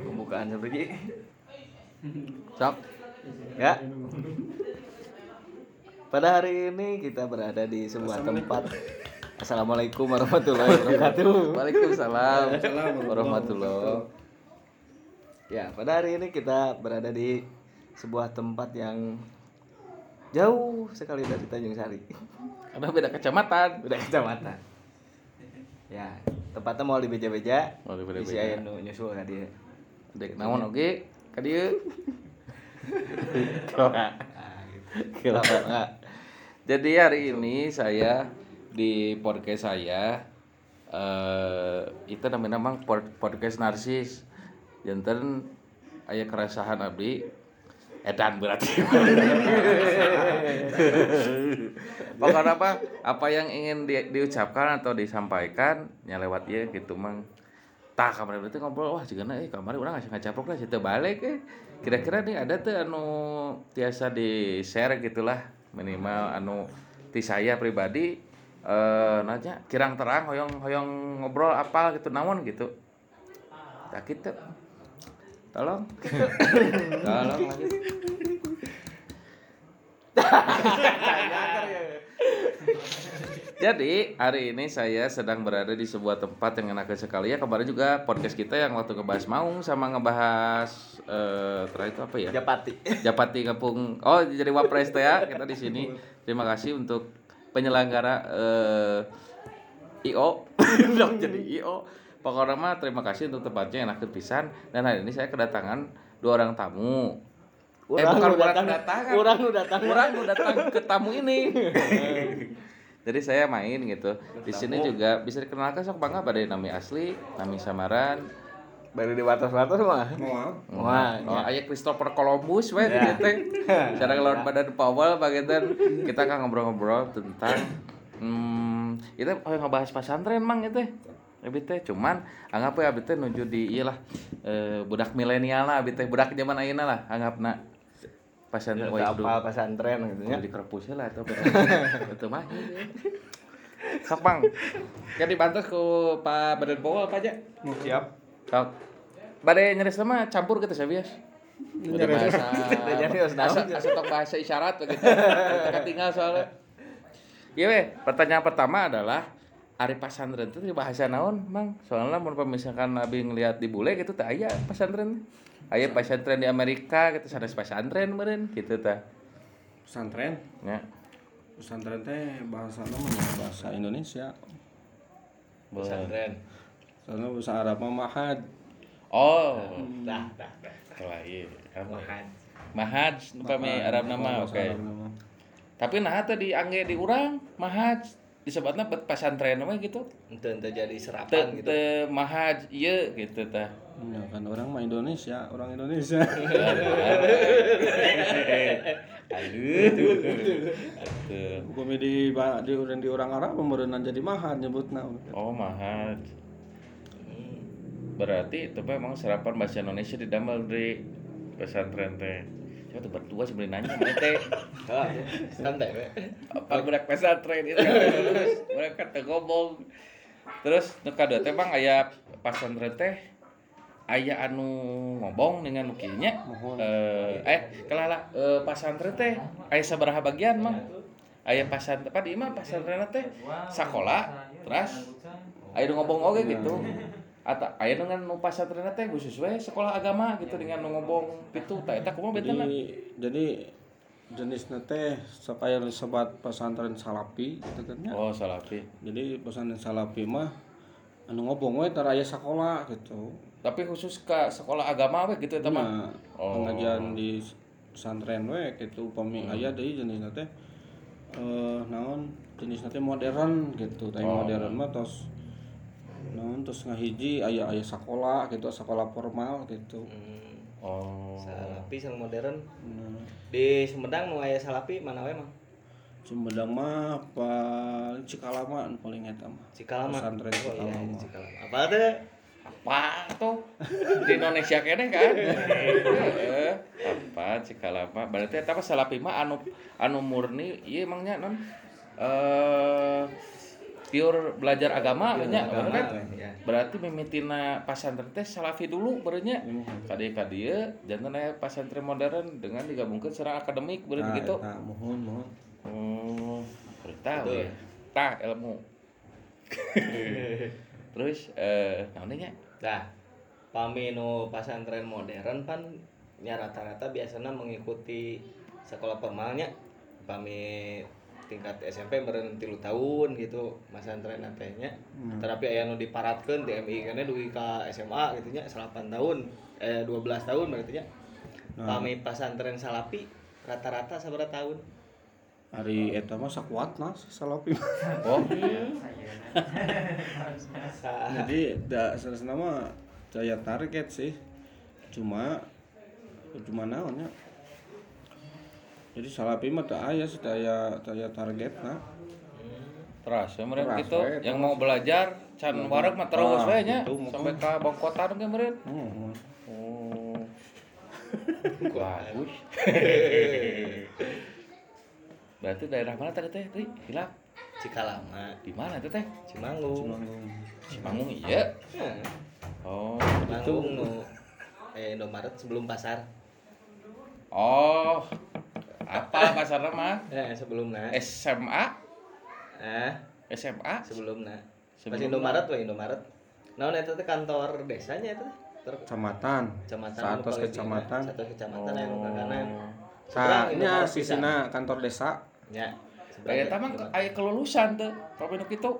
pembukaan seperti sok ya. Pada hari ini kita berada di sebuah tempat. Assalamualaikum warahmatullahi wabarakatuh. Waalaikumsalam. Warahmatullahi ya pada hari ini kita berada di sebuah tempat yang jauh sekali dari Tanjung Sari. Karena beda kecamatan. udah kecamatan. Ya tempatnya mau di beja-beja Mau di di beja-beja. aya nu nyusul ka dia Dek naon oge ka dieu. Ah, gitu. Jadi hari ini saya di podcast saya eh itu namanya memang pod- podcast narsis. Janten aya keresahan abdi edan berarti. Pokoknya apa? Apa yang ingin di- diucapkan atau disampaikan nya lewat ieu gitu mang. Tah kamar itu ngobrol wah juga eh kamar orang ngasih ngacaprok lah situ balik eh. Kira-kira nih ada tuh anu tiasa di share gitulah minimal anu ti saya pribadi eh nanya kirang terang hoyong hoyong ngobrol apa gitu naon gitu. Tak gitu tolong tolong lanjut Jadi hari ini saya sedang berada di sebuah tempat yang enak sekali ya kemarin juga podcast kita yang waktu ngebahas Maung sama ngebahas eh terakhir itu apa ya? Japati Japati Kampung. Oh jadi wapres teh ya kita di sini. Terima kasih untuk penyelenggara eh IO jadi IO. Pokoknya mah terima kasih untuk tempatnya enak pisan dan hari ini saya kedatangan dua orang tamu. eh bukan nu orang datang kedatangan. orang nu datang Orang udah datang ke tamu ini. Jadi saya main gitu. Di sini juga bisa dikenalkan sok bangga pada nami asli, nami samaran. baru di batas-batas mah Wah, Oh, ya. aya Christopher Columbus we Ya. gitu teh. Cara lawan badan Powell bagian kita kan ngobrol-ngobrol tentang hmm, kita oh, ngebahas pesantren mang itu. Abi teh cuman anggap we abi teh nuju di ieu lah eh, budak milenial lah abi teh budak zaman ayeuna lah anggapna pesantren wae apa pesantren gitu ya. Ya. di kerpusnya lah itu itu mah. Bang jadi dibantu ku pak badan bawah apa aja? Siap. sok badai nyeres sama campur gitu saya bias. Asa, asa tok bahasa isyarat begitu. Kita tinggal soalnya. Iya pertanyaan pertama adalah Ari pasantren itu bahasa naon mang? Soalnya mau misalkan nabi ngelihat di bule gitu tak aya pasantren aya pasantren di Amerika gitu sanes pasantren meureun gitu tah. Pesantren? Ya. Pesantren teh bahasa namanya bahasa Indonesia. Pesantren. soalnya bahasa Arab mah mahad. Oh, Dah, dah, dah. kalau iya, Mahan. Mahaj, upami Arab nama, oke. Nama. Tapi nah tadi angge di urang Mahaj disebutnya pesantren nama gitu. Ente ente jadi Te, serapan gitu. te Mahaj iya gitu tah. Ya kan orang mah Indonesia orang Indonesia Aduh. hukum di di orang di orang Arab pemberenan jadi mahad nyebutna Oh, Mahaj. Berarti itu memang serapan bahasa Indonesia didamel di pesantren teh. Coba tuh berdua sebenarnya nanya teh. Ah, santai we. apa budak pesantren itu? Mereka teh ngomong terus nu kadua teh bang aya pesantren teh aya anu ngobong dengan nukinya. Eh eh kelala eh, pesantren teh aya sabaraha bagian mah aya pesantren apa di imah pesantren teh sekolah terus aya ngobong oge gitu atau aya dengan nu pesantren teh khusus we sekolah agama gitu dengan nu ngobong itu tah eta kumaha betana jadi jadi jenisnya teh supaya disebut pesantren salapi gitu kan ya. oh salafi jadi pesantren salapi mah anu ngobong we tara aya sekolah gitu. Tapi khusus ke sekolah agama we gitu teman Nah, Oh. pengajian di pesantren we gitu upami aya deui jenisna teh eh naon jenisna teh modern gitu. Teh Oh. modern mah tos naon terus ngahiji aya aya sekolah gitu sekolah formal gitu Hmm, oh Salapi sang modern. nah, Di Sumedang nu aya salapi mana we mah? Sumedang mah paling Cikalama paling eta mah Cikalama. pesantren Oh iya, Cikalama iya, Cikalama. Apa teh? apa tuh di Indonesia kene kan Eh, apa cikalama berarti eta apa salapi mah anu anu murni iya emangnya non eh pure belajar agama nya Agama, kan? ya. berarti mimitina pasantren teh salafi dulu berenya. Kadi kadi jantan aya pasantren modern dengan digabungkan secara akademik berarti Nah, gitu. eta, mohon mohon. Oh tahu ya tah ilmu. Terus eh naonnya Nah, pami nu pasantren modern pan nya rata-rata biasanya mengikuti sekolah formalnya. Pami tingkat SMP meureun 3 tahun gitu pasantren nya Hmm. terapi aya nu diparatkeun TMI kana dugi ka SMA gitu nya 8 tahun eh 12 tahun berarti nya. Nah. pami pasantren salapi rata-rata sabaraha tahun. Hari eta mah sakuatna si salapi. Oh Sa- jadi da seharusnya mah daya target sih. Cuma cuma naonnya jadi salapi mah tak aya sih daya daya target nah. Terus ya meren Teras gitu. yang mau belajar can wareg mah terus Ah, nya. gitu, sampai ka bangkotan ge meren. Mohon oh. Bagus. Berarti daerah mana tadi teh? Ri? hilap Cikalama. Di mana itu teh? Cimanggung Cimanggung. Cimanggung iya. Oh Cimanggung nu eh Indomaret sebelum pasar. Oh apa pasarnya mah eh sebelumnya SMA eh? SMA sebelumnya pas Sebelumna. Indomaret wah Indomaret. Nah itu teh kantor desanya itu? Ter kecamatan. Kecamatan Satu kecamatan. satu kecamatan yang ke kanan Indomaret sisina kantor desa. Ya Kayak tamang aya kelulusan tuh kalau nu kitu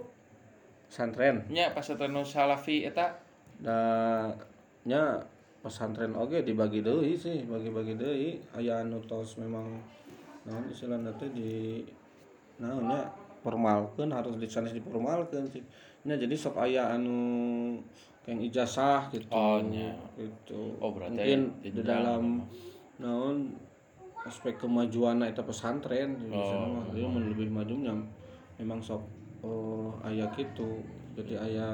pesantren. Nya pasantren nu salafi eta. Da nya pesantren oge dibagi deui sih bagi-bagi deui. Aya anu tos memang naon istilahna teh di naon nya formalkeun harus di sana diformalkeun sih. Nya jadi sok aya anu yang ijazah gitu. Oh, nya. gitu. Oh, berarti mungkin aya di dalam naon aspek kemajuan eta pesantren di Oh. sana mah mun lebih maju nya memang sok oh, aya gitu jadi aya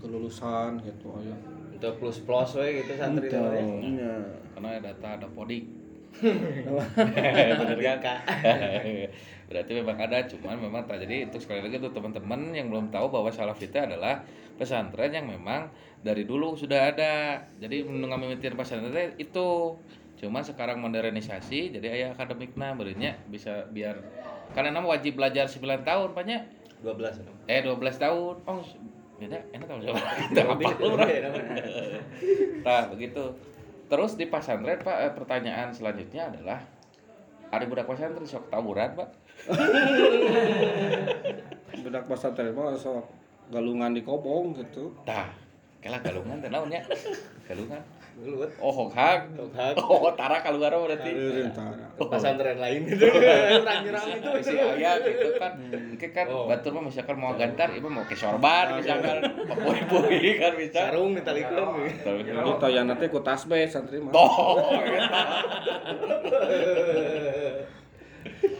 kelulusan gitu aya untuk plus plus we gitu santri Gitu. teh Iya. karena ada data ada podik. Bener kan? Kak. Berarti memang ada cuman memang tak jadi untuk sekali lagi untuk teman-teman yang belum tahu bahwa salafi itu adalah pesantren yang memang dari dulu sudah ada. Jadi menunggu mimitin pesantren itu. Cuman sekarang modernisasi jadi ayah akademikna berinya bisa biar karena nama wajib belajar 9 tahun banyak 12 no. eh 12 tahun. Oh beda enak tahun siapa Itu apa lu? Nah, begitu. Terus di pesantren Pak, eh, pertanyaan selanjutnya adalah ada budak pesantren sok tawuran, Pak. Budak pesantren mah sok galungan di kobong gitu. Tah, kela galungan teh naonnya? Galungan. Gelut. Oh, hokhag. Hokhag. Oh, tara kalungan berarti. Eureun tara. pesantren lain gitu orang nyerang itu Si aya gitu kan. Mungkin kan Oh. batur mah misalkan mau gantar, ibu mau ke sorban misalkan, poi-poi kan bisa. sarung ditalikeun Jadi toyana teh ku tasbih santri mah. Eta.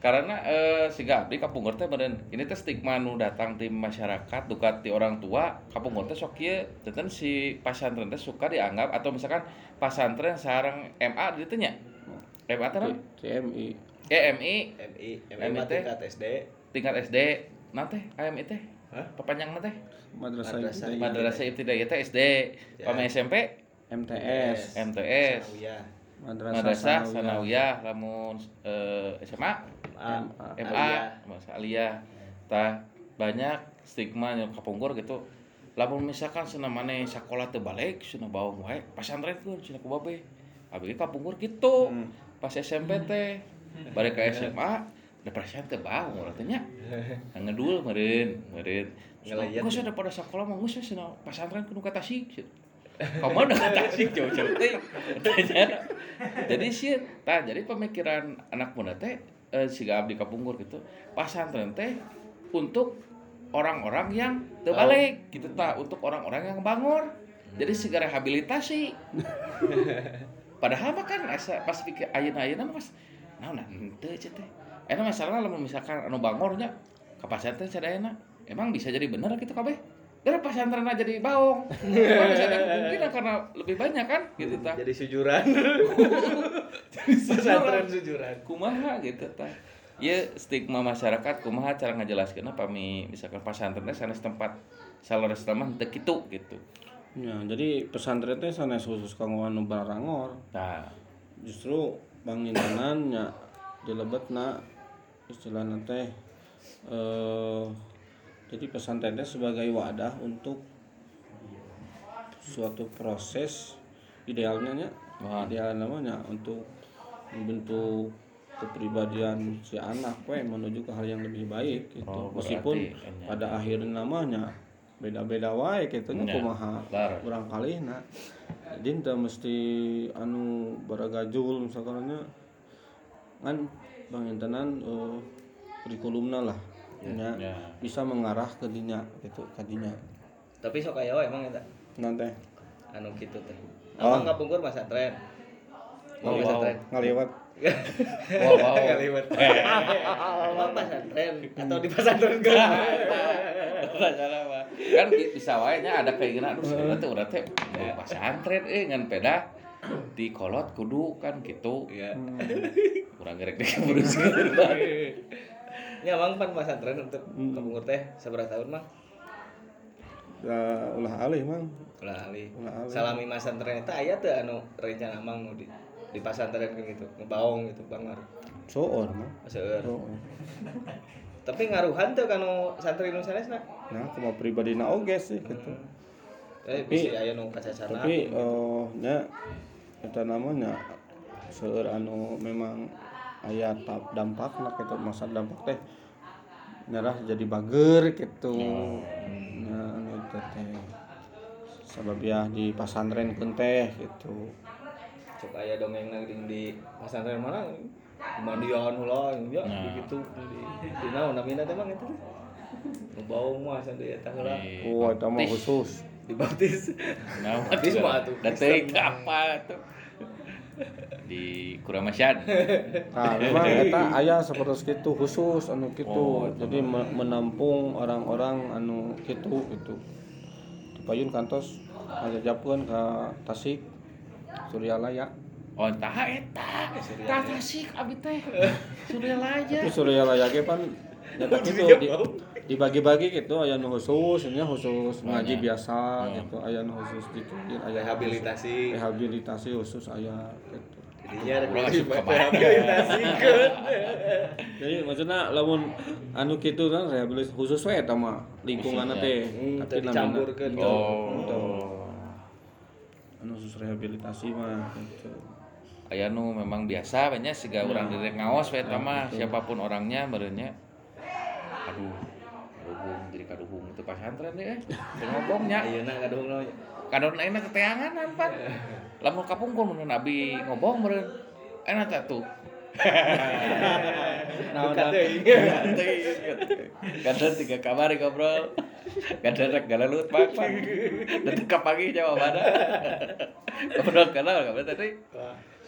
karena eh, si Gabri kapungkur teh beren ini teh stigma nu datang di masyarakat dukat di orang tua kapungkur teh sok kieu teten si pasantren teh suka dianggap atau misalkan pasantren sarang MA di ditu nya MA teh? CMI. eh MI MI teh? tingkat SD tingkat SD nah teh AMI teh Hah? pepanjang teh Madrasah Madrasah Ibtidaiyah. Madrasah Ibtidaiyah teh SD Ya. pame SMP MTS. MTS Sanawiyah. Madrasah. Sanawiyah lamun eh, SMA MA MA Aliyah. masa aliyah tah banyak stigma yang kapungkur gitu lamun misalkan cenah maneh sakola teu balik cenah bawang wae pasantren pun cenah ku babe abi kapungkur gitu Hmm. pas SMP teh balik ke SMA depresi teh bawang urang teh nya ngedul meureun meureun Ngelayat. Geus ada pada sekolah mah geus cenah pasantren kudu ka Tasik cenah. Kamu udah ke Tasik jauh-jauh teh. Jadi sih, tah jadi pemikiran anak muda teh eh, si abdi kapungkur gitu. Pasantren teh untuk orang-orang yang teu balik gitu tah, untuk orang-orang yang bangor. Jadi segera rehabilitasi. Padahal mah kan asa pas pikir ayeuna-ayeuna mah pas naon nah henteu cenah teh. Eta masalahna lamun misalkan anu bangornya ka pasantren sadayana emang bisa jadi bener gitu kabeh. Dari pasantren aja jadi baong. Kemungkinan karena lebih banyak kan gitu tah. jadi sujuran pesantren sujuran Kumaha gitu tah. Ieu stigma masyarakat kumaha cara ngajelaskeun pami misalkan pasantren teh sanes tempat salores mah teu kitu gitu. Ya, jadi pesantren teh sanes khusus kanggo anu barangor. Nah, Justru bangunan nya dilebetna istilahna teh eh jadi teh sebagai wadah untuk suatu proses idealnya nya Wah. ideal namanya untuk membentuk kepribadian si anak we menuju ke hal yang lebih baik gitu. Oh, Meskipun berarti, ya. pada akhirnya namanya beda-beda wae gitu nya Ya, kumaha benar. barangkali nah jadi teu mesti anu baragajul misalkan nya kan bang intenan eh, kurikulumna lah nya ya. bisa mengarah ke dinya gitu ke dinya tapi sok aya wae emang eta nanti anu kitu teh Oh. Abang ngapungkur pesantren Oh, mau wow. pesantren ngaliwat Wow, wow. Kalimat. Emang pesantren atau di pesantren gue? Salah, Pak. kan ki- bisa wae nya ada keinginan aduh sebenarnya teh urang teh mau pasantren eh ngan peda di kolot kudu kan gitu Iya. kurang gerek deh Ya emang pan pesantren untuk kapungkur teh seberapa tahun mah? ya ulah alih mang Ulah ali. Ulah alih. Salami pesantren itu aya teu anu rencana emang nu di di pesantren kan gitu, ngebaong gitu bangar. soor mah Seueur. soor Tapi ngaruhan tuh kanu santri nu sanesna. nah cuma pribadi na oge sih gitu Eh bisa aya nu kacacana. tapi eh nya eta namanya seueur anu memang aya tap dampak lah gitu masa dampak teh nyerah jadi bager gitu nah anu itu teh sabab ya di pasantren pun teh gitu Cuk aya dongeng di, di pesantren mana? Mandian heula ya Nah. gitu di di naon namina teh eta? Nu baung mah santri eta heula. oh eta mah khusus Dibaptis. Nah, Baptis mah atuh. Detik apa tuh? Di Kuramasyad. Nah, memang eta aya seperti itu khusus anu gitu. Oh, Jadi me- menampung orang-orang anu gitu gitu. Dipayun kantos ngajapkeun ka Tasik Suryalaya. Oh, tah eta. Tah tasik abi teh. Surya Laya. Tapi Suryalaya ge pan nyata gitu di, dibagi-bagi gitu aya nu khusus, nya khusus ngaji biasa gitu, aya nu khusus gitu, aya Rehabilitasi. rehabilitasi khusus aya gitu. Jadinya Urang asup ka rehabilitasikeun. Jadi maksudnya lamun anu kitu kan rehabilitasi khusus we eta mah lingkunganna teh. Hmm, Tapi dicampurkeun. Oh. anu khusus rehabilitasi mah gitu. Aya nu memang biasa banyak siga urang direk ngaos we eta mah siapa pun orangnya merenya. Aduh. Kaduhung jadi kaduhung itu pasantren deh. Teu ngobongnya. Ayeuna kadung nu Kadon ayeuna teteangan pan. Lamun kapungkur mun nabi ngobong meureun. Enak teh tuh. Nah, Bukan udah. teuing. Kadang tiga kamar ngobrol. Kadang rek galalut pak pak. Dan teka pagi jawabannya. Ngobrol kenal kamu tadi.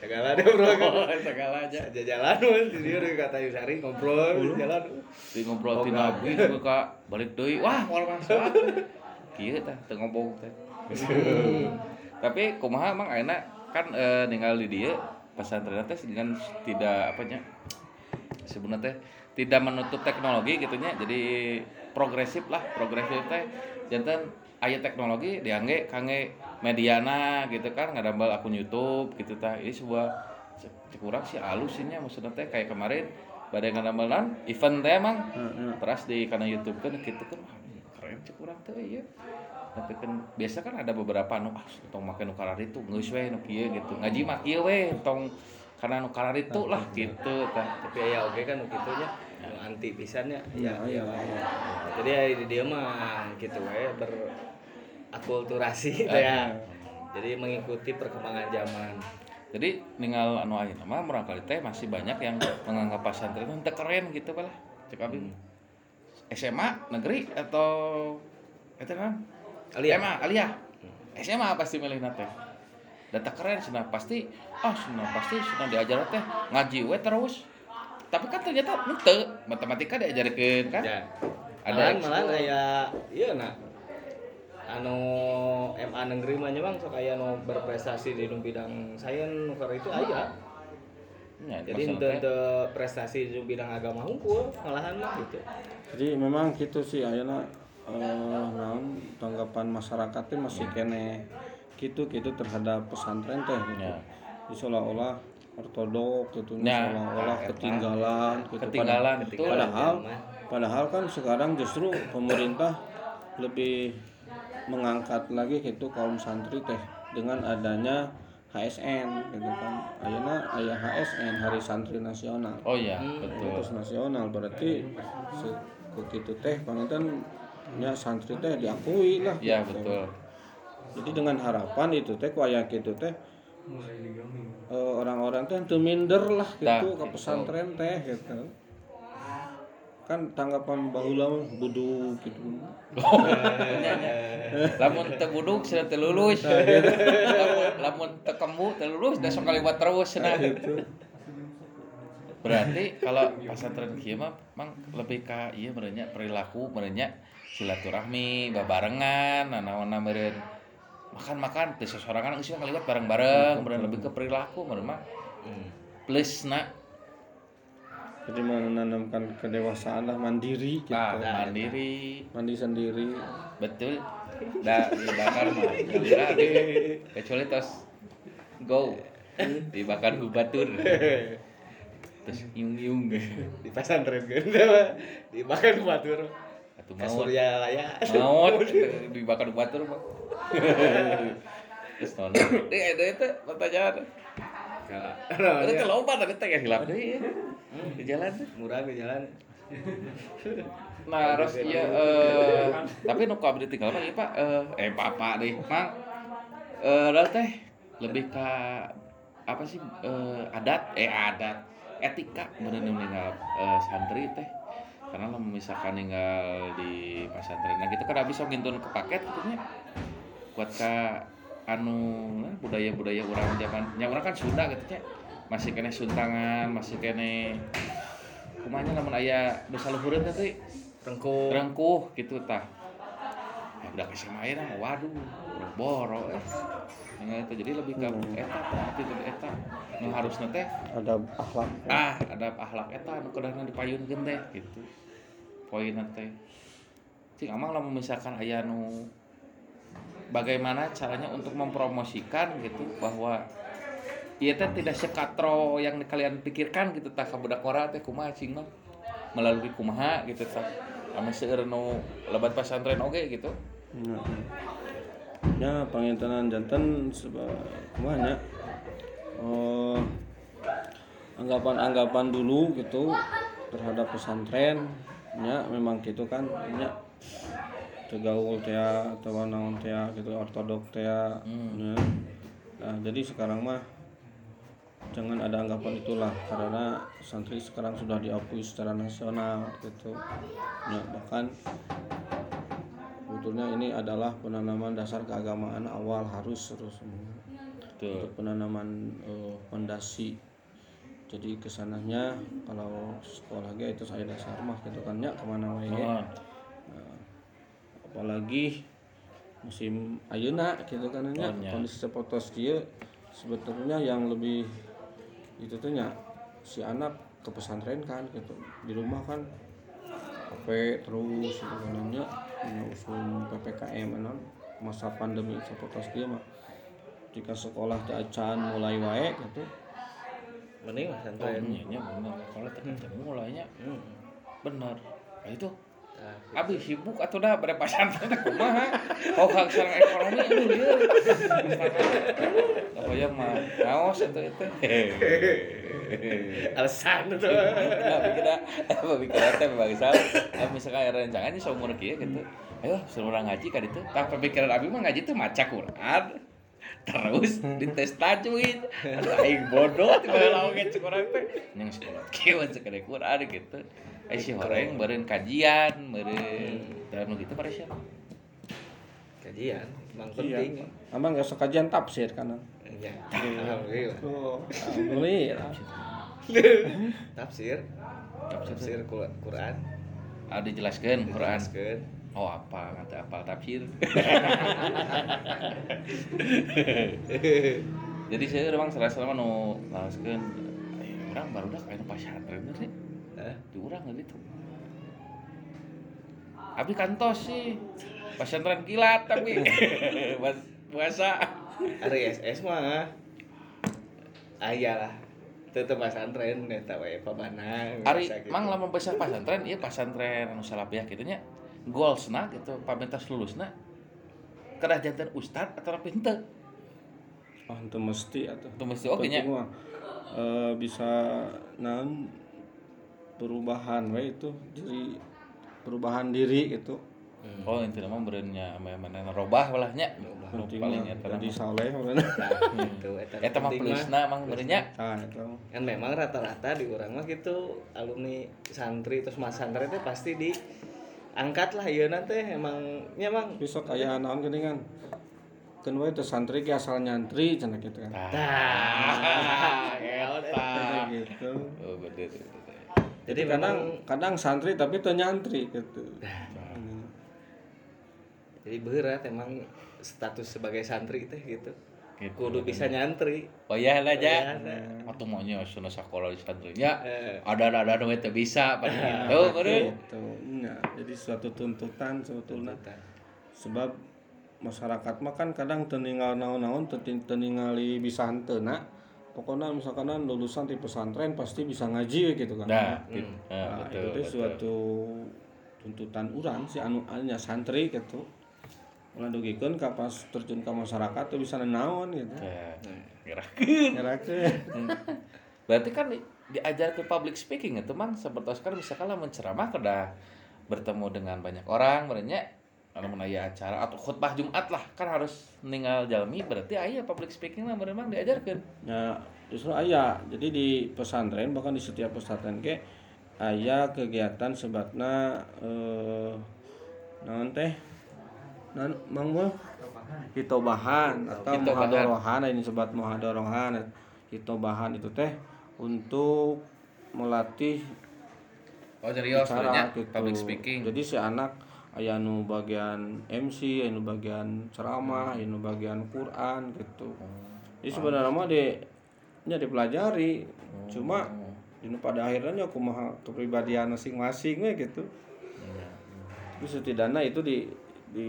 Segala deh bro. Oh, segala aja. Aja jalan di deui kata Yusari ngobrol jalan. Di ngobrol ti nabi juga kak balik deui. Wah, moal masuk. Kieu tah teu ngobong teh. Tapi kumaha emang ayeuna? Kan eh, ninggal di dieu pesantren teh dengan tidak apa nya sebenarnya teh tidak menutup teknologi gitu nya. Jadi progresif lah progresif teh. Jantan aya teknologi diangge kangge mediana gitu kan ngadambal akun YouTube gitu tah. Ini sebuah cek urang sih halus sih nya maksudnya teh. Kayak kemarin badai ngadambalan event teh emang. Heeh. terus di kana YouTube kan gitu kan. Wah, keren cek urang teh iya tapi kan biasa kan ada beberapa nu ah tong make nu karar itu geus we nu kieu gitu. Ngaji mah kieu we tong karena nu karar itu lah gitu tah. Tapi aya oge kan nu kitu nya nu anti pisan nya. Iya, iya, iya. Jadi aya di dieu mah gitu we berakulturasi teh ya. Jadi mengikuti perkembangan zaman. jadi ninggal anu ayeuna mah murang kali teh masih banyak yang menganggap pesantren itu teu keren gitu balah cek abi. SMA negeri atau itu kan Alia. SMA alia SMA pasti milih teh data keren cenah pasti. Ah cenah pasti cenah diajar teh ngaji we terus. Tapi kan ternyata henteu matematika diajarkeun kan? Ya. Ada Ada ekskul. malah aya ieu na anu MA negeri mah nya Bang sok aya nu berprestasi di bidang sains itu aya. Ya, jadi masalah untuk prestasi di bidang agama hukum malahan mah gitu. Jadi memang gitu sih ayeuna eh naon tanggapan masyarakat teh masih kene gitu gitu terhadap pesantren teh gitu. Ya. Jadi seolah-olah ortodok gitu Ya. seolah-olah ketinggalan gitu Ketinggalan, Pada- betul. padahal padahal kan sekarang justru pemerintah lebih mengangkat lagi gitu kaum santri teh dengan adanya HSN gitu kan ayeuna aya HSN Hari Santri Nasional Oh iya, betul. Khusus nasional berarti begitu teh pangitan nya santri teh diakui lah Iya, gitu. betul. jadi dengan harapan itu teh kuaya gitu teh eh, orang-orang teh teu minder lah gitu Tah, ke gitu. pesantren teh gitu kan tanggapan bahula mah buduk gitu lamun teu buduk sudah teu lulus. lamun lamun teu kembu teu lulus da sok kaliwat terus nah. Berarti kalau pesantren kieu mah mang lebih ka ieu merenya perilaku merenya silaturahmi, babarengan, naonna meureun makan-makan teu sosorangan geus we kaliwat bareng-bareng, meureun lebih ke perilaku meureun mah. Plus na jadi menanamkan kedewasaan lah mandiri gitu ah, mandiri, mandi sendiri betul. Da dibakar mah. Kecuali tos go dibakar ku batur. Terus yung-yung di pesantren dimakan batur Atuh ke maut. Surya Laya Maut dibakar ku batur mah. Terus nona, eh ada itu pertanyaan. Ada loba tadi teh ya hilap. Deui ya. Di jalan. Murah ke jalan. Nah, terus iya eh tapi nu abdi tinggal mah ieu Pak. Eh eh Papa deh. Mang eh teh lebih ke apa sih eh adat? Eh adat. Etika bener meninggal eh, santri teh karena lamun misalkan ninggal di pesantren nah gitu kan habis sok ngintun ke paket gitu buat ka anu nah, budaya-budaya orang zaman nya orang kan Sunda gitu nya masih kene suntangan masih kene kumanya lamun aya dosa luhureun teh teh rengkuh. Rengkuh gitu tah. Ya udah ke SMA mah waduh boro eh. Nah, itu jadi lebih ke eta tapi itu eta. Nu harusna teh ada akhlak ah ada akhlak eta nu kedahna dipayunkeun teh gitu poinna teh cing amang lamun misalkan aya nu bagaimana caranya untuk mempromosikan gitu bahwa ieu teh tidak sekatro yang kalian pikirkan gitu tah ka budak ora teh kumaha cing mah. Melalui kumaha gitu tah. Ame seueur nu lebat pesantren oge gitu. Ya, pangintenan jantan kumanya oh anggapan-anggapan dulu gitu terhadap pesantren ya memang gitu kan. Ya. Tegaul teh atau naon teh gitu ortodok teh ya. nah jadi sekarang mah jangan ada anggapan itulah karena santri sekarang sudah diakui secara nasional gitu. Ya bahkan sebetulnya ini adalah penanaman dasar keagamaan awal harus terus betul. Untuk penanaman eh, fondasi jadi ke sananya kalau sekolah ge itu saya dasar mah gitu kan ya ke mana wae. Nah, apalagi musim ayeuna gitu kan nya. kondisi sepotos dia sebetulnya yang lebih itu tuh nya si anak ke pesantren kan gitu di rumah kan HP terus gitu kan nya usul PPKM non masa pandemi sepotos dia mah jika sekolah teh acan mulai wae gitu mending lah Oh, santai iya, iya, bener. Kalau ketemu mulainya Hmm. bener. Nah, itu Nah, Abi sibuk atau dah berpasan teh kumaha? Kau hak sareng ekonomi aduh lieu. Apa yang mah naos eta eta. alasan tuh Nah, bikin apa bikin teh bangsa. Ah, Misalkan ada rencangannya seumur kieu gitu. Ayo orang ngaji ka ditu. Tah pemikiran abi mah ngaji teh maca Quran. Terus dites tajwid. Aduh aing bodoh tiba lawan ke orang teh. Yang sekolah cek ada Quran gitu. Eh si horeng beureun kajian, beureun dan gitu pada siapa? kajian emang Iya. penting Amang nggak kajian tafsir kan ya alhamdulillah tafsir tafsir Qur- Quran Ah dijelaskeun Quran. Oh apa? Kata apa? Tafsir. Jadi saya memang salah salah nu ngalaskeun orang baru dah kayak pasantren sih. Hah? di orang gitu. Abi kantos sih. Pasantren kilat tapi. Pas puasa. Ari SS mah aya lah. Tetep pasantren eta we pabana Ari biasa gitu. mang lamun besar pasantren ieu pasantren anu salapihak kitu nya goalsna gitu pamintas lulusna kedah janten ustad atau tapi henteu ah itu mesti atau? Itu mesti oke nya. Eh, bisa naon perubahan we itu jadi perubahan diri gitu. Oh intinya mah bereunnya mana robah lah nya. Nu penting paling mah. saleh mana Nah, gitu eta eta mah plusna nah itu kan memang rata-rata di orang mah gitu alumni santri terus mas santri itu pasti di angkat lah iya nanti. Emang ya emang besok aya naon gini kan? Kan we teu santri ge asal nyantri cenah gitu kan. Nah, eta. Kayak gitu. Oh, bener. jadi kadang memang kadang santri tapi teu nyantri gitu. Jadi berat emang status sebagai santri teh gitu Gitu. kudu bisa nyantri Oh iya lah Iya, ja. nah. Atau maunya sana sekolah di santrinya. Eh, Ada ada ada itu bisa pada gitu. Bener. gitu jadi suatu tuntutan sebetulnya sebab masyarakat mah kan kadang teningal naon-naon teu- teningali bisa hanteuna pokoknya misalkan lulusan di pesantren pasti bisa ngaji gitu kan Nah, gitu. Nah, Nah, itu betul. suatu tuntutan urang si anu anya santri gitu ngadugikeun ka pas terjun ke masyarakat tuh bisa naon gitu. Ya, kira. ngerakeun. Berarti kan di- diajar ke public speaking itu mang seperti kan misalkan lah menceramah kedah bertemu dengan banyak orang berenya kalau menaya acara atau khutbah Jumat lah kan harus meninggal jalmi berarti aya public speaking lah memang diajarkan. Ya, justru aya. Jadi di pesantren bahkan di setiap pesantren ke aya kegiatan sebatna eh naon teh? Mang mah hitobahan atau muhadarahan ini sebat muhadarahan. Hitobahan itu teh untuk melatih oh serius bicara berenya gitu. public speaking Jadi si anak aya nu bagian MC, aya nu bagian ceramah, aya nu bagian Quran gitu. Jadi sebenarnya mah di nya dipelajari. Cuma di pada akhirnya kumaha kepribadian masing-masing we gitu. Tapi setidaknya itu di di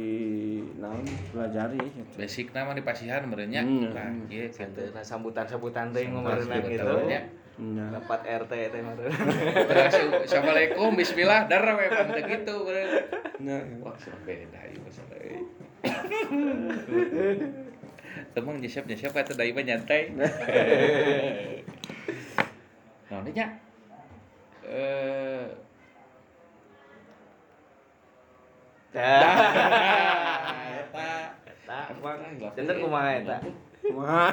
naon pelajari gitu. basic nama di pasihan berenya Hmm, nah iya gitu Nah, sambutan-sambutan teh Sambutan ngomongin gitu. betul-betul, ya. Nya. Dapat RT teh. Terus, Assalamualaikum Bismillah dar we pan teu gitu. Nya. wah beda ieu masalah ieu. Temang nyesep nyesep eta da ieu mah nyantai. Nah, ini nya eh Eta. Eta. Janten kumaha eta? Kumaha?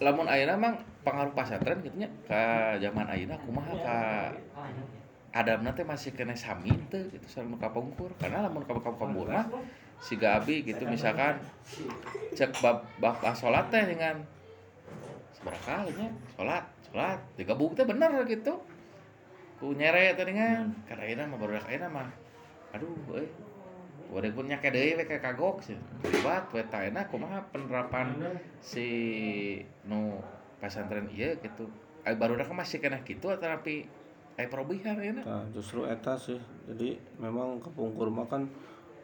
lamun ayeuna mang pengaruh pasantren gitu nya ka zaman ayeuna kumaha ka adamna teh masih kena sami teu gitu sareng kapungkur karena lamun ka kapungkur mah siga abi gitu misalkan cek bab bab salat teh dengan seberapa nya salat salat digabung teh bener gitu ku nyere dengan kada ayeuna mah baru ayeuna mah aduh euy Wadah pun nyake deui we ka kagok sih. Libat we ta enak kumaha penerapan si nu pasantren ieu gitu. Ai baru masih kena gitu atau tapi ai perubahan ya Nah, justru eta sih. Jadi memang kepungkur mah kan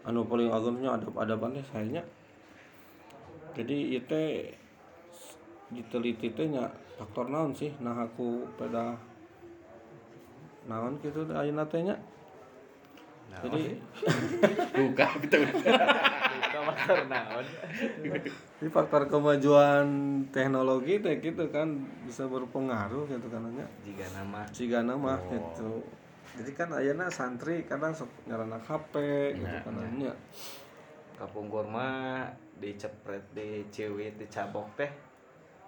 anu paling agamnya adab-adaban teh sayanya. Jadi itu diteliti teh nya faktor naon sih nah aku pada naon gitu ayeuna teh nya. Jadi buka gitu. Buka motor naon. ini faktor kemajuan teknologi teh gitu kan bisa berpengaruh gitu kan nya. Jika nama Jika nama gitu. Jadi kan ayeuna santri kadang sok nyarana HP gitu kan nya. kapungkur mah dicepret diciwit dicabok teh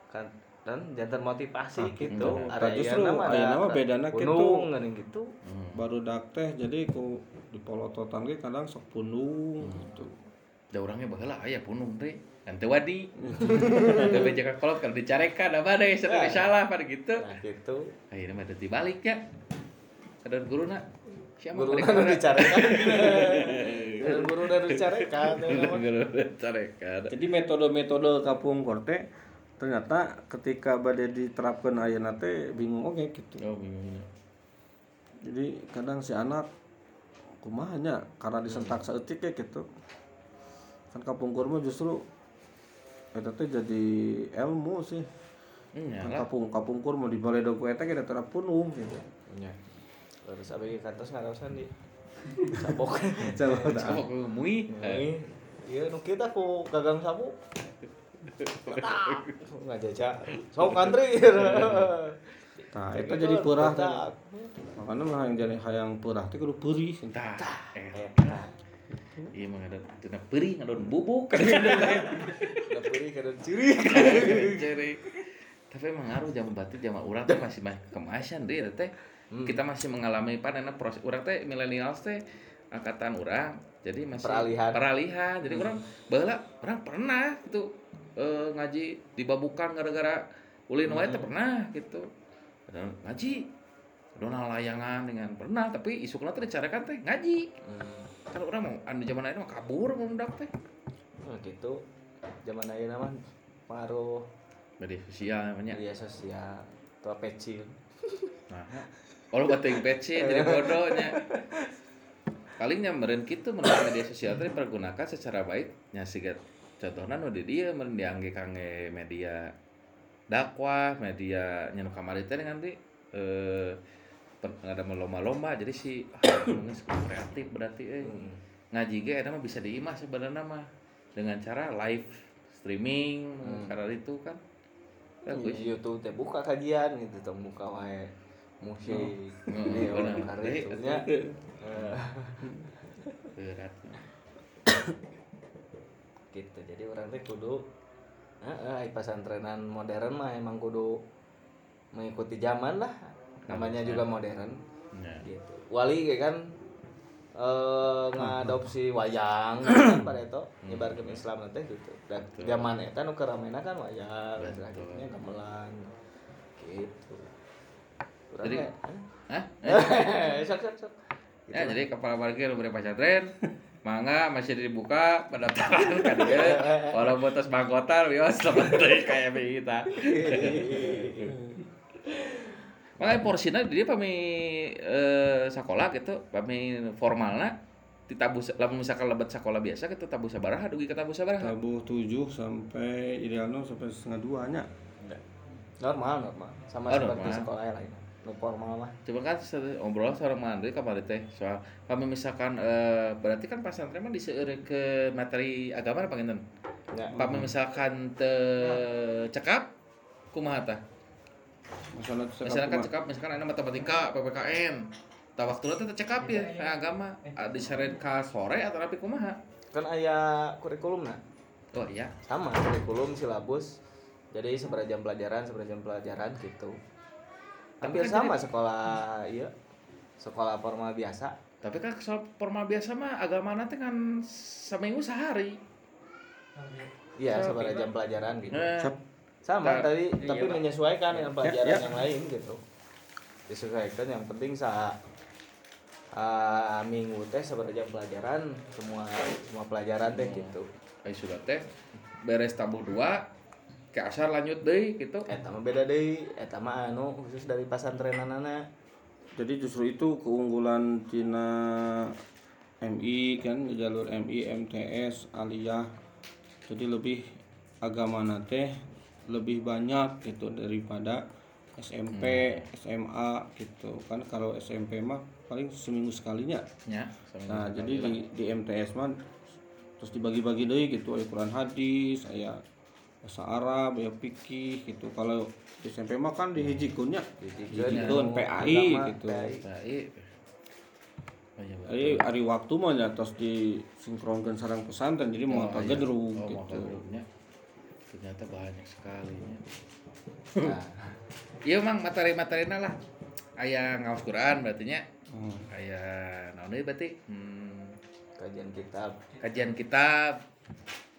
kan dan jantan motivasi gitu gitu. Area Tah justru ada- mah bedana gunung kitu. ngeuning gitu baru dak teh jadi ku di polototan ge kadang sok pundung gitu. Da urangnya baheula aya punung teh. Kan teu wadi. Teu bejaga kolot kalau dicarekan apa deh sering salah pada gitu. nah gitu Akhirnya mah teu balik ya. Sadar guruna. Siapa guru kan guruna? dicarekan guru udah dicarekan nama. Guru dicarekan. Jadi metode-metode kapungkur teh ternyata ketika badai diterapkan ayeuna teh bingung oke gitu. Oh bingungnya jadi kadang si anak kumahanya karena disentak saeutik ya gitu. Kan kapungkur mah justru eta teh jadi ilmu sih. Iya kan kapung kapungkur mau dibalik doku eta kita terap penuh gitu. Nya terus abis kantos ngarosan di sabok. Coba dah. oh ku mui iya nu kita ku gagang sabu nggak jaja sok kantri nah eta jadi perah teh makanya mah yang jadi hayang perah teh kudu perih tah eh Nah, iya mah ada tina peri ngadon bubuk. Udah perih kadang ciri. Ceri. Tapi emang ngaruh zaman batu zaman urang teh masih kemasan deh teh. Kita masih mengalami panena proses. Urang teh milenial teh angkatan urang. Jadi masih Peralihan. peralihan. Jadi orang baheula orang pernah gitu eh, ngaji dibabukan gara-gara ulin wae teh pernah gitu. Padahal ngaji Donal layangan dengan pernah tapi isukna teh dicarekan teh ngaji. Kan orang mau anu zaman ayeuna mah kabur mau mendak teh. Nah, gitu zaman ayeuna mah pengaruh Media sosial namanya. media sosial tua pecil Nah, kalau bating PC jadi bodohnya. Palingnya meren kitu menurut media sosial teh dipergunakan secara baik nya siga contohna nu di dieu meren diangge kangge media dakwah, media nya nu kamari teh dengan di eh ada lomba-lomba jadi si ah, kreatif berarti eh ngaji ge eta mah bisa diimah sebenarnya mah dengan cara live streaming karena itu kan. Bagus. Di YouTube teh buka kajian gitu tong buka wae musik Oh, Iya, bener. hari itu nya Eh, berat gitu. Jadi orang teh kudu Heeh, pesantrenan modern mah emang kudu mengikuti zaman lah. Namanya juga modern. Nah gitu. Wali kayak kan eh ngadopsi wayang gitu kan pada itu nyebarkan Islam nanti gitu. Dan zaman eta nu keramena kan wayang selanjutnya gamelan gitu. Urang Jadi- teh, Hah? eh, sok sok sok. Gitu Ya, jadi kepala parkir udah pesantren, mangga masih dibuka pendaftaran kan ya. Walau putus bangkotan, bios selamat deui kayak kita. Makanya porsinya dia pami eh, sekolah gitu, pami formalna ditabus lamun misalkan lebat sekolah biasa gitu tabu sabaraha dugi ke tabu sabaraha. tabuh 7 sampai idealnya sampai setengah dua nya normal normal sama Oh, seperti normal. sekolah lain nu formal mah Coba kan ngobrol seorang mandiri kamari teh soal kami misalkan eh, berarti kan pesantren mah diseueur ke materi agama apa ngenten? ya Pami misalkan te cekap kumaha tah? Misalkan kan cekap misalkan ada matematika, PPKN. Tah waktu teh cekap ya, kayak agama Ah, diseret ka sore atau rapi kumaha? kan aya kurikulumna Oh iya. sama kurikulum silabus jadi seberapa jam pelajaran seberapa jam pelajaran gitu hampir kan sama sekolah iya sekolah formal biasa Tapi kan soal formal biasa mah agama nanti kan seminggu sehari. iya kita. jam pelajaran gitu Eh, sama Nah, tadi iya, tapi Pak. menyesuaikan dengan pelajaran ya. yang lain gitu disesuaikan yang penting sa ah, minggu teh seberapa jam pelajaran semua semua pelajaran teh gitu Ayo sudah teh beres tabuh dua ke asar lanjut deh gitu. eta mah beda deh. Eta mah anu khusus dari pasantrenanana jadi justru itu keunggulan Cina MI kan jalur MI MTS aliyah. Jadi lebih agama teh lebih banyak gitu daripada SMP SMA gitu. Kan kalau SMP mah paling seminggu sekalinya. Ya, nah jadi di, di MTS mah terus dibagi-bagi deh gitu. Ada Quran hadis aya bahasa Arab ya fikih gitu kalau di SMP mah kan dihijikeunnya Dijikeun Dijikeun anu PAI agama, gitu. PAI. baik. Oh iya, hari waktu mah ya terus disinkronkan sarang pesantren jadi mau Oh, apa iya. gedrung Oh, gitu. mau. Ternyata banyak sekali nya. Nah, Iya mang materi-materina lah. Aya ngaos Quran berarti nya. Hmm. Aya naon deui berarti? Hmm, kajian kitab kajian kitab.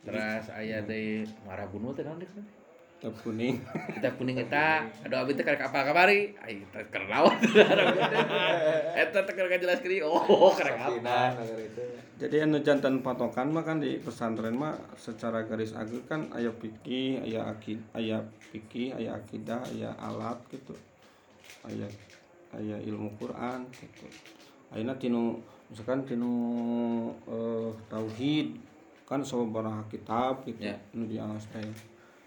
Terus aya deui marabunu teh naon deui? kitab kuning. Kita kuning kita aduh abis teh karek apa kamari ayo kita kernaon eta teh karek jelas kiri. Oh karek apa? Itu. Jadi anu jantan patokan mah kan di pesantren mah secara garis agung kan aya fikih aya akid aya fikih aya akidah aya alat gitu. Aya aya ilmu Quran gitu. Ayeuna tinu misalkan tinu eh, tauhid kan sababaraha kitab gitu. Ya. nu diaos teh.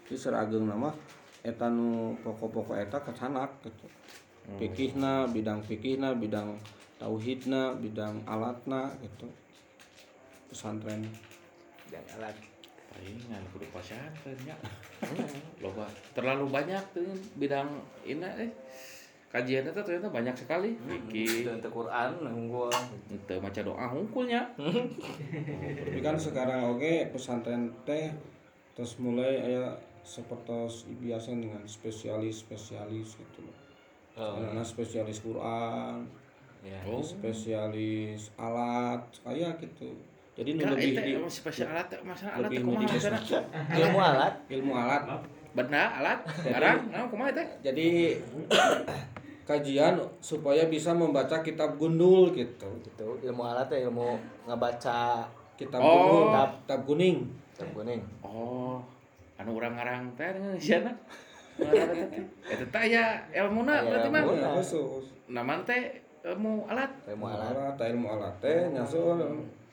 Jadi serageng nama eta nu pokok-pokok eta kesanak gitu. Fikihna bidang fikihna bidang tauhidna bidang alatna gitu. Pesantren. Yang alat. Palingan kudu pesantren nya loba terlalu banyak tuh bidang ini eh kajiannya tuh ternyata banyak sekali. Fikih. dan Quran unggul itu maca doa hungkulnya tapi kan sekarang oke pesantren teh terus mulai aya seperti biasa dengan spesialis spesialis gitu loh. Oh, anak spesialis Quran ya. oh spesialis alat kayak gitu. Jadi nu kan lebih itu di spesial alat masalah alat kumaha ilmu alat? Ilmu alat. Benda alat. Barang nah kumaha teh? jadi kajian supaya bisa membaca kitab gundul gitu. Gitu ilmu alat ya ilmu ngebaca kitab Oh. gundul kitab, kitab kuning. Kitab kuning. Oh anu urang ngarang teh ngeusiana eta teh ya ilmuna Aya berarti mah. khusus naman teh ilmu alat. Ilmu alat. teh ilmu alat teh nyasol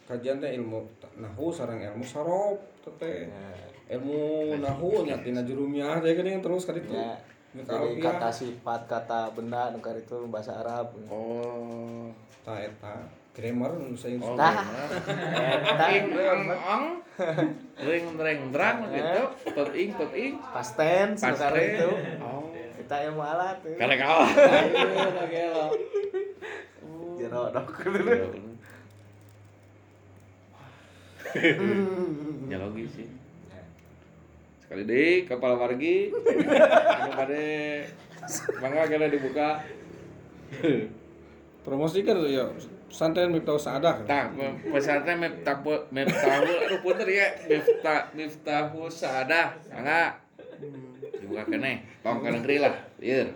kajian teh ilmu nahu sareng ilmu sarop teh ya. ilmu nahu nya tina jurumiah teh geuning terus ka ditu. Ya. Arabiah. kata sifat kata benda nukar itu bahasa Arab. Oh. Ta eta grammar nu saing oh Tah. bener. ing ong ong. Ring reng drang gitu. Pep ing pep ing. Past tense nukar itu. Oh. Kita ilmu alat ya. karek awal jero dok. Ya logis sih sekali deh kepala wargi. Kade mangga kena dibuka. Promosikan tuh ya pesantren Miftah Saadah tak pesantren miftahul miftahul aduh punten ya. Miftah miftahul sadah mangga dibuka kene tong ka negeri lah. Ieu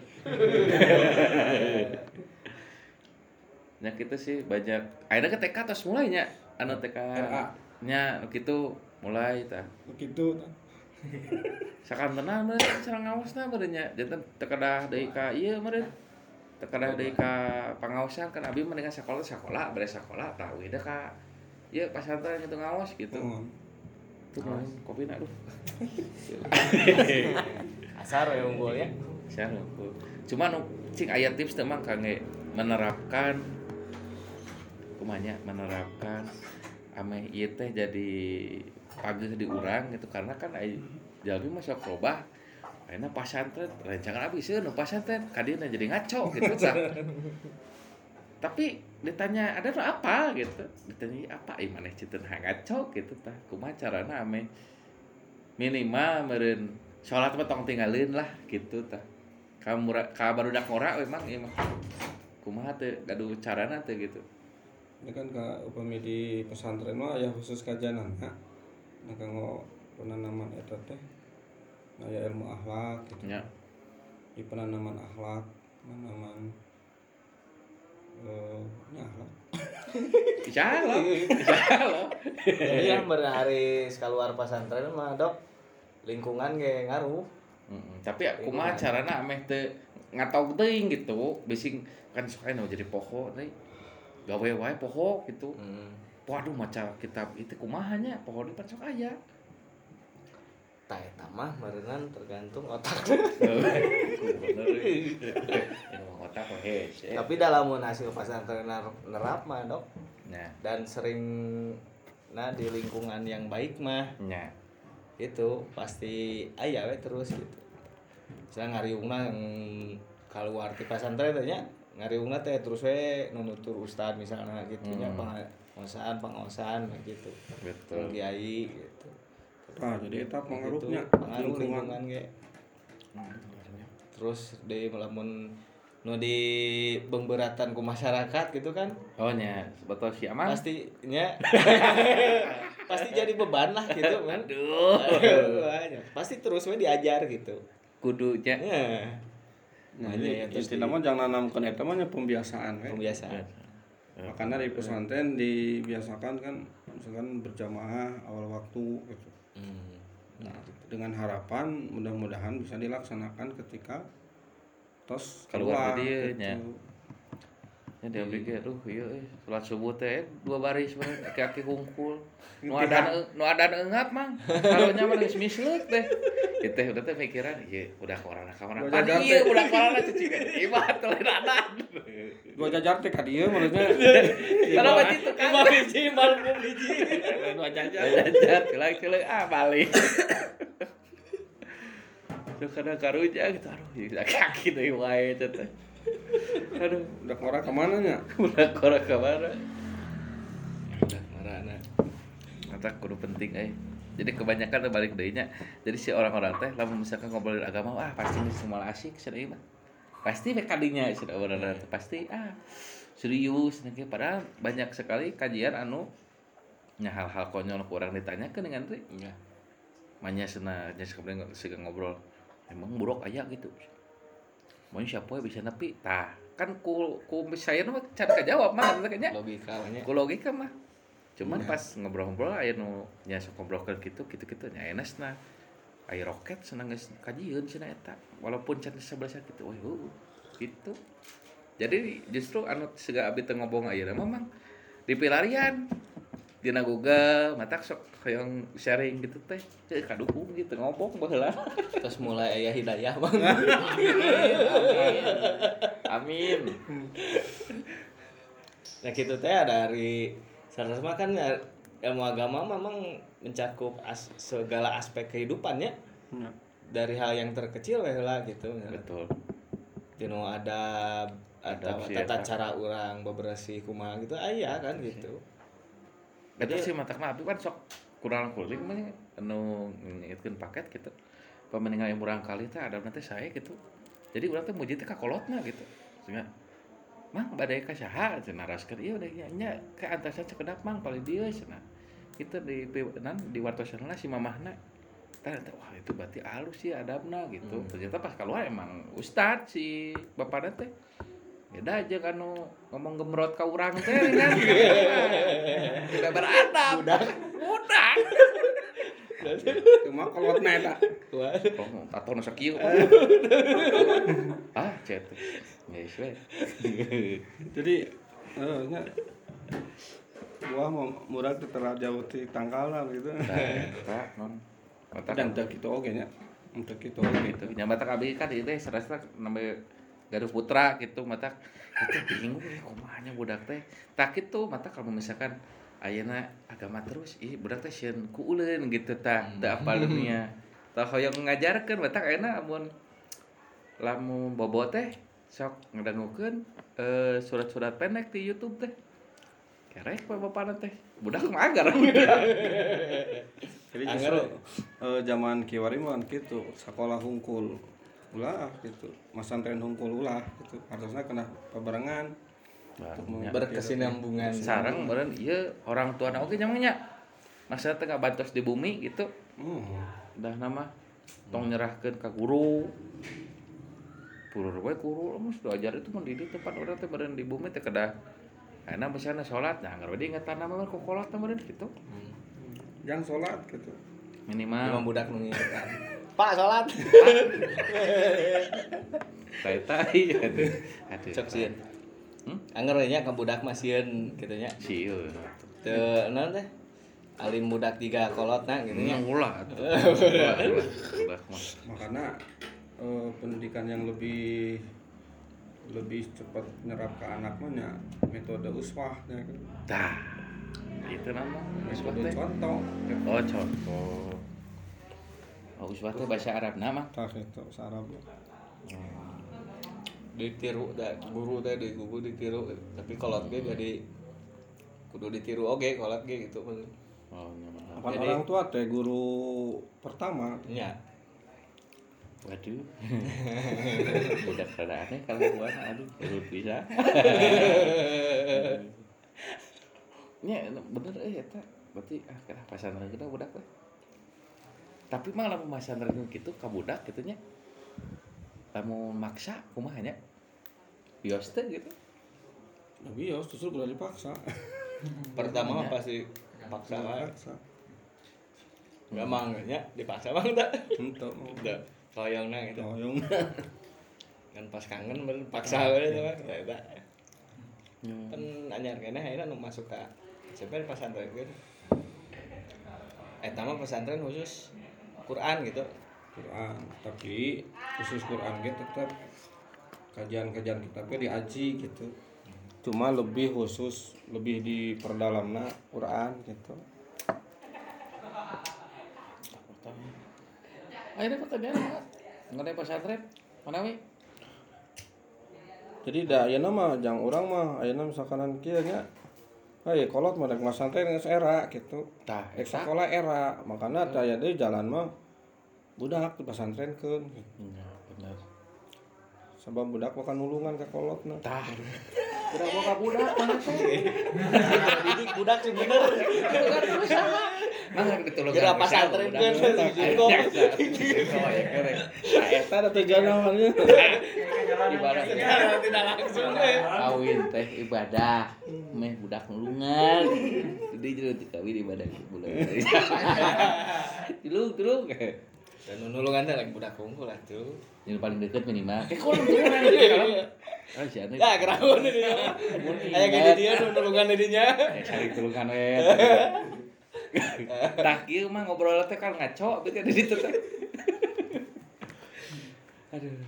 nya kita sih banyak akhirnya ke TK terus mulainya anu TK nya gitu. Mulai tah. Begitu sakan tenang meureun sareng ngawasna meureun nya. Janten teu kadah deui ka ieu meureun teu kadah deui ka pangaosan kan abi mendingan sakola sakola beres sakola tah we da ka. Ieu pasantren gitu ngawas gitu. Tuh naon kopi na aduh. Asar ya unggul ya. Saya lupa cuma nu cing aya tips teh mah kangge menerapkan kumanya menerapkan. Ameh ieu teh jadi pageuh di urang gitu karena kan ai jalmi mah sok robah Ayeuna pasantren rencangan abis seueur nu pasantren kadina jadi ngaco gitu. Tapi ditanya ada nu apa gitu. Ditanya "Ih, apa ieu maneh citeun ngaco gitu tah. Kumaha carana ame minimal meureun salat mah tong tinggalin lah gitu tah. Ka mura ka barudak ngora mah ieu mah. Kumaha teh gaduh carana teh gitu. ini kan ke upami di pesantren mah ya khusus kajian nah kanggo penanaman eta teh aya ilmu akhlak gitu Nya. di penanaman akhlak penanaman eh nya akhlak Insyaallah. Insyaallah. jadi yang berhari keluar pesantren mah dok lingkungan ge ngaruh Mm, tapi aku mah carana ameh teu ngatau teuing gitu bising kan suka nu jadi poho deui gawe wae poho gitu hmm. Waduh maca kitab itu kumahanya poho di pan sok aya tak eta mah merenang tergantung otak. Otak tapi dalam hasil pesantren ner- nerap mah dok. Nya dan sering nah di lingkungan yang baik mah nya itu pasti ayah we terus gitu. Saya ngariungna yang keluar di pesantren teh nya ngariungna teh terus we nunutur ustad misalnya gitu Hmm. Pengawasan pengawasan gitu. Betul. Kiai gitu. Nah jadi eta pengaruhnya Gitu, pengaruh lingkungan. lingkungan ge terus di melamun nu di pemberatan ku masyarakat gitu kan? Oh nya betul si aman pastinya. Pasti jadi beban lah gitu kan? Aduh. Aduh, pasti terus we diajar gitu. Kudunya. ya Nah, Makanya ya, terus mah jangan nanamkan eta mah nya pembiasaan kan. pembiasaan Makanya di pesantren dibiasakan kan misalkan berjamaah awal waktu gitu. Hmm. Nah, dengan harapan mudah-mudahan bisa dilaksanakan ketika tos Keluar keluar, gitu. Dia pikir, aduh iya eh, salat subuh teh dua baris bae kaki hungkul. Nu ada nu ada enggap mang. Kalau nyaman geus misleuk teh. Itu teh udah teh pikiran, iya udah korana Pan jajar iya udah korana cuci. Iba toleranan. Gua jajar teh ka dieu maksudnya. Kalau baju itu kan. Imam hiji malum hiji Gua jajar. Jajar celang-celang ah balik. Tuh kadang karunya gitu aduh ya kaki deui wae teh. Aduh, Udah ngora ke mana nya? udah korang ke mana? udah marana Mata kudu penting eh. Jadi kebanyakan tuh balik deui nya. Jadi si orang-orang teh lamun misalkan ngobrolin agama wah pasti geus semua asik ieu mah. Pasti we kadinya cenah orang teh pasti ah serius ge. padahal banyak sekali kajian anu nya hal-hal konyol kurang ditanyakan dengan teh. ya Manya cenah nya ngobrol. Emang buruk aya gitu. Mau siapa ya? Bisa nepi. Tah kan ku ku saya mah cara kajawab mah kayaknya. Logika nya ku logika mah. Cuman pas ngobrol-ngobrol aya nu nya sok ngobrolkeun kitu kitu-kitu nya enes na aya roket senang geus kajieun cenah eta. Walaupun can sebelah kitu wah heuh gitu. Jadi justru anu siga abdi teu ngobong ayeuna mah mang dipilarian dina Google matak sok hoyong sharing gitu teh. Teu kadukung gitu ngobong baheula. Terus mulai aya hidayah bang. Amin nah gitu teh dari sarana mah kan ya, ilmu agama memang mencakup as- segala aspek kehidupannya. Ya. dari hal yang terkecil heula gitu. Betul. Dino ada ada tata eta. cara orang bebersih kumaha gitu aya kan gitu Eta Jadi- sih mata abdi kan sok kurang kuling mah anu ngitkeun paket gitu. Pemeninggal yang murang kali teh ada nanti saya gitu. Jadi urang teh muji teh ka kolotna gitu. Sehingga Mang badai ka saha cenah raskeun ieu udah nya nya ke antasan cekedap mang paling dieu cenah. Kita di nan di wartosanna si mamahna. Tah teh, wah itu berarti halus sih adabna gitu. Ternyata pas keluar emang ustad si bapakna teh beda aja kan ngomong gemrot ka urang teh kan? Tidak beradab. Budak budak Cuma kolotna eta. Wah, oh tato nu sakieu. Ah. Cet. Geus we Jadi eh nya buah mau murah teh jauh ti tangkalan gitu. Nah, non. Dan teu kitu oge nya. Untuk kitu oge. gitu nyamata abi kan itu serasa namanya Garuh Putra gitu mata itu bingung ya kumanya budak teh? Tak itu mata kalau misalkan ayeuna agama terus ih budak teh sieun ku uleun gitu tah teu apal dunia tah hoyong ngajarkeun mata ayeuna amun lamun bobo teh sok ngedangukeun eh, surat-surat pendek di YouTube teh. Kerek pa bapana teh. Budak magar Jadi Anggar. Justru eh, zaman kiwari mah gitu, sekolah hungkul ulah gitu, masantren hungkul ulah gitu. Harusnya kena pebarengan Barunya. berkesinambungan. Sarang beren iya orang tua oke nyamanya masa tengah bantos di bumi gitu. Hmm. dah nama tong nyerahkan ke guru. Purur we guru mus ajar itu mun di dieu tempat orang teh beren di bumi teh kedah. Karena misalnya sholat nah nggak wedi ingetan nama kok teh beren gitu. Yang sholat gitu. Minimal. Budak mengingatkan Pak sholat. Tai tai aduh aduh cok sieun Hmm? anger nya ka budak mah sieun kitu nya sieu teu naon teh? Alim budak tiga kolotna gitu nya ulah atuh mah eh, pendidikan yang lebih lebih cepat nyerap ke anak mah nya metode uswah ya kan. dah. Itu nama Metode contoh. Oh contoh. Oh uswah teh bahasa Arab nama. Tah itu sarap. ditiru da guru teh di guru ditiru tapi kolot ge jadi kudu ditiru oge kolot ge gitu Oh nyaman. Apa Jadi- orang tua teh guru pertama nya Waduh. Budak rada aneh kalau gua aduh urut bisa. Nya bener eh eta berarti ah kena pesantren kita budak teh tapi mah lamun pesantren gitu ka budak gitu nya lamun maksa kumaha nya? Bios teh gitu. Ya bios justru kudu dipaksa. pertama mah pasti paksa Dipaksa. nggak mangganya dipaksa bang tak Untuk udah soyongna gitu. Oyong. kan pas kangen bener paksa wae itu bang ya tak kan anyar kene akhirnya nu masuk ke SMP pesantren kan eh mah pesantren khusus Quran gitu Quran, tapi khusus Quran gitu tetap kajian-kajian kitabnya diaji gitu. Cuma lebih khusus, lebih diperdalamna Quran gitu. akhirnya pertanyaan apa mengenai pesantren mana wi Jadi da ayeuna mah jang urang mah ayeuna misalkan kieu nya Hai, kolot mah rek masantren geus era gitu. eta sekolah era, makanya teh aya deui jalan mah budak di pesantrenkeun. ya bener Sabab budak mah kan nulungan ka kolotna. tah udah mau budak mana didik budak sih bener Nah, ditolong Kira pesantren kan Oh, ya keren. Eta da tujuan namanya. Ibadah tidak langsung deh kawin teh ibadah. Meh budak nulungan. Jadi jadi kawin ibadah bulan. Tulung tulung. dan nulungan teh lagi budak kungkul lah tuh Yang paling deket minimal. Eh kok nulungan Oh, si Anu. ya kerawan ini kayak gini dia nulungan dirinya Eh, cari tulungan we. Tah kieu mah ngobrol teh kan ngaco beukeun di ditu teh. Aduh.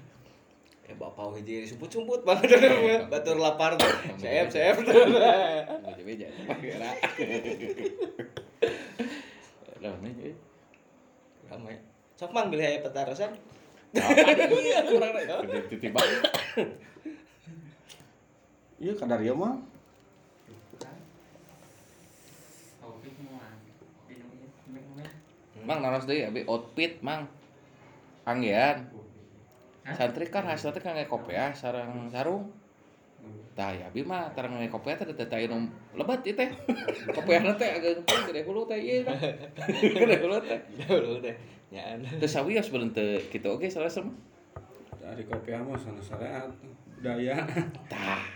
ya bapak hiji sumput-sumput banget batur lapar tuh saya saya tuh Meja-meja. Kira. Lah, nih. ramai sok mang pilih aya petarosan Iya, kurang Iya kadar ieu mah. Mang naros deui abi outfit mang. Anggean. Santri kan hasilnya kan kayak kopea sarang sarung. Tah ya abi mah tarang nge teh teh teh nu lebat ieu teh. Kopea teh agak gede gede hulu teh ieu tah. Gede hulu teh. dulu deh nyaan Teu sawios bener teu kitu oge salah sem. Dari kopi mah sana syariat budaya. Tah,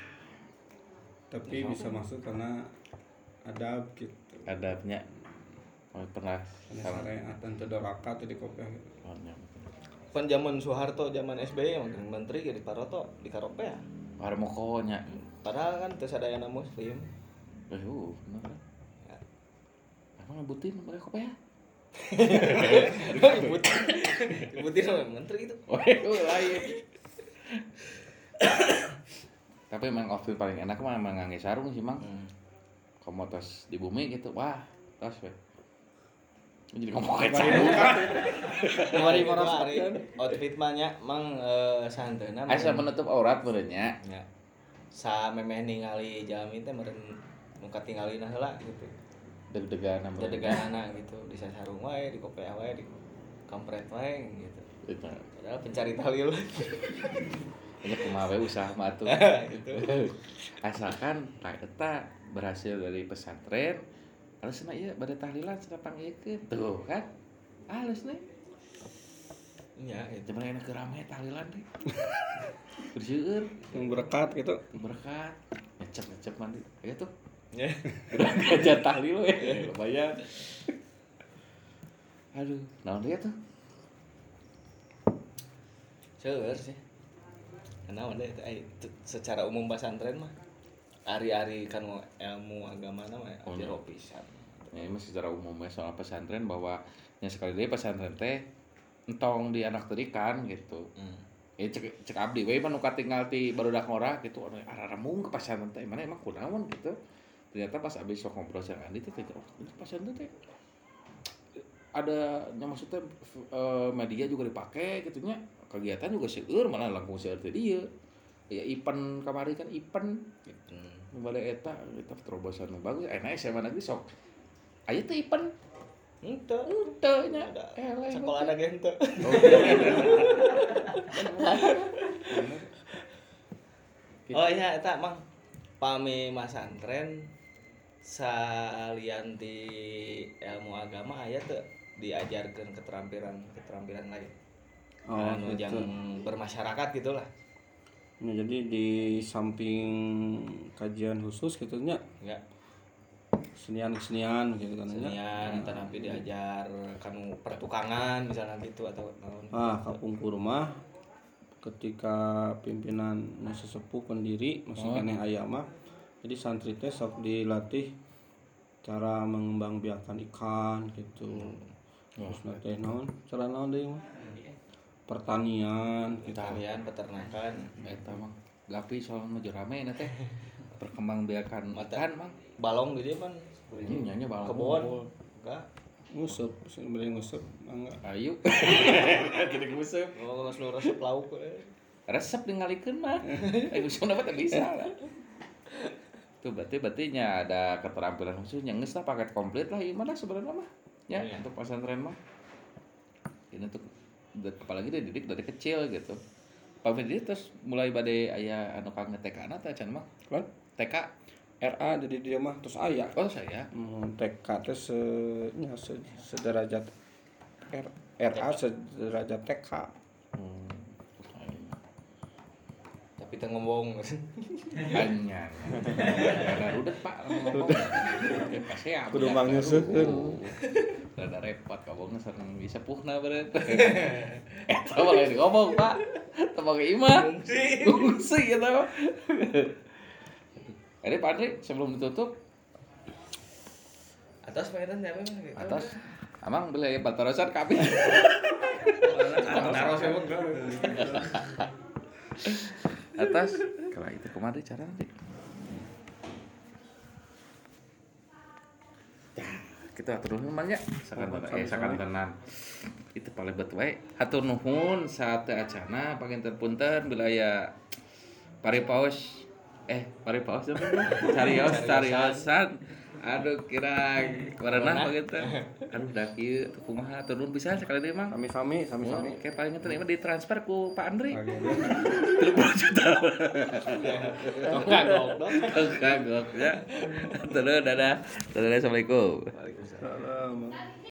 Tapi bisa masuk karena adab gitu. adabnya. Oh, pernah syariat dan cedoraka tuh di kopi. Oh, nya. kan zaman Soeharto zaman SBY emang menteri di Paroto di Karope ya Are mokonya. padahal kan terus ada yang muslim Eh, uh, bener. Ya. Emang ngebutin mereka kopea? ibutin ibutin sama menteri itu Oh, itu lain. Tapi emang outfit paling enak mah emang ngangge sarung sih, Mang. Komo tos di bumi gitu. Wah, tos we. Jadi ngomong kayak sarung. Mari Itu merasakan. hari outfit mah nya mang eh, santena Asa menutup aurat benernya. nya sa memeh ningali jalmi teh meureun nu katinggalina heula gitu Deg-degan sama. dedeganana gitu di sarung wae di kopea wae di kampret wae gitu Itu. padahal pencari talil Ini kumaha usaha mah atuh. gitu Asalkan tak eta berhasil dari pesantren, harus ieu bade tahlilan cenah panggilkeun. Tuh kan. Halus nih. nya gitu Cuman enak kerame tahlilan teh. Berseueur. Yang berkat gitu. berkat ngecep ngecep mandi ya tuh Ya. udah ngajak tahlil ya lumayan aduh naon dia tuh Seueur sih. Kenapa deh secara umum pesantren mah ari-ari kan ilmu agama nama ya Oh, oh, iya. pisan. Ya ini secara umumnya soal pesantren bahwa yang sekali dia pesantren teh entong di anak terikan gitu. Hmm. ya cek cek abdi we mah nu tinggal di barudak ngora gitu. Anu araramung ke pesantren teh mana emang kunaon gitu. Ternyata pas abis sok ngobrol sama Andi teh oh pesantren teh ada yang maksudnya eh, media juga dipakai gitunya kegiatan juga seueur malah langkung seueur teh dieu ya Ipan kamari kan Ipan Hmm. nu bade eta eta terobosan bagus. Enak SMA negeri sok aya teh Ipan. Ente. teu nya. Eleh sekolah ada gente. Gitu. Oh iya eta mang. Pame masantren salian di ilmu agama aya tuh diajarkan keterampilan keterampilan lain. Oh, anu gitu. yang bermasyarakat gitulah. Ya, jadi di samping kajian khusus gitu nya? Enggak senian-senian gitu kan senian tapi diajar kanu pertukangan misalnya gitu atau. Ah, kapung kurma ketika pimpinan sesepuh pendiri maksudnya keneh aya mah jadi santri teh sok dilatih cara mengembangbiakan ikan gitu. Terus nanti naon? Cara naon deui mah pertanian gitu. Pertanian, peternakan. Eta mah gapi soal menuju rame na teh perkembangbiakan makan mang balong gitu kan Ini nyanyi balong. Kebun enggak. Ngusup sebenarnya ngusup mangga ayo. Gede ngusup oh nggak seluruh resep lauk eh. resep ningalikeun mah ayo ngusup apa tak bisa lah tuh berarti berarti nya ada keterampilan khusus yang lah paket komplit lah ieu mana sebenarnya mah ya Iya. untuk pesantren mah ini tuh apalagi dia didik dari kecil gitu. Pak Firdi terus mulai badai ayah anu kang TK na teh mah kan TK RA jadi dia mah terus aya oh saya Hmm, TK teh se, nya, se, sederajat R, RA sederajat TK tapi teu ngomong. Hanya. Udah pak ngomong. Pasti ya Kudu mangeuseun. ada repot kamu sering bisa puhna beret eta mah lain ngomong pak. Tembak imah fungsi gitu. mah Ini Pak Andri sebelum ditutup atas pengen apa gitu atas. Amang beli batarosan kami taruh saya atas. Kalau itu kemarin cara nanti ya kita atur nuhun man ya. Sakantenan eh sakantenan itu paling betul wae hatur nuhun saat acana panginten punten bila aya paripaos eh paripaos apa carios cariosan aduh kira warna begitu aduh dah kieu teu kumaha turun bisa sekali deui mang sami-sami sami-sami Kayak paling ngeterima ditransfer ku Pak Andri. Oke. kagok dong Kagok ya. Terus dadah. Dadah Assalamualaikum. Salam.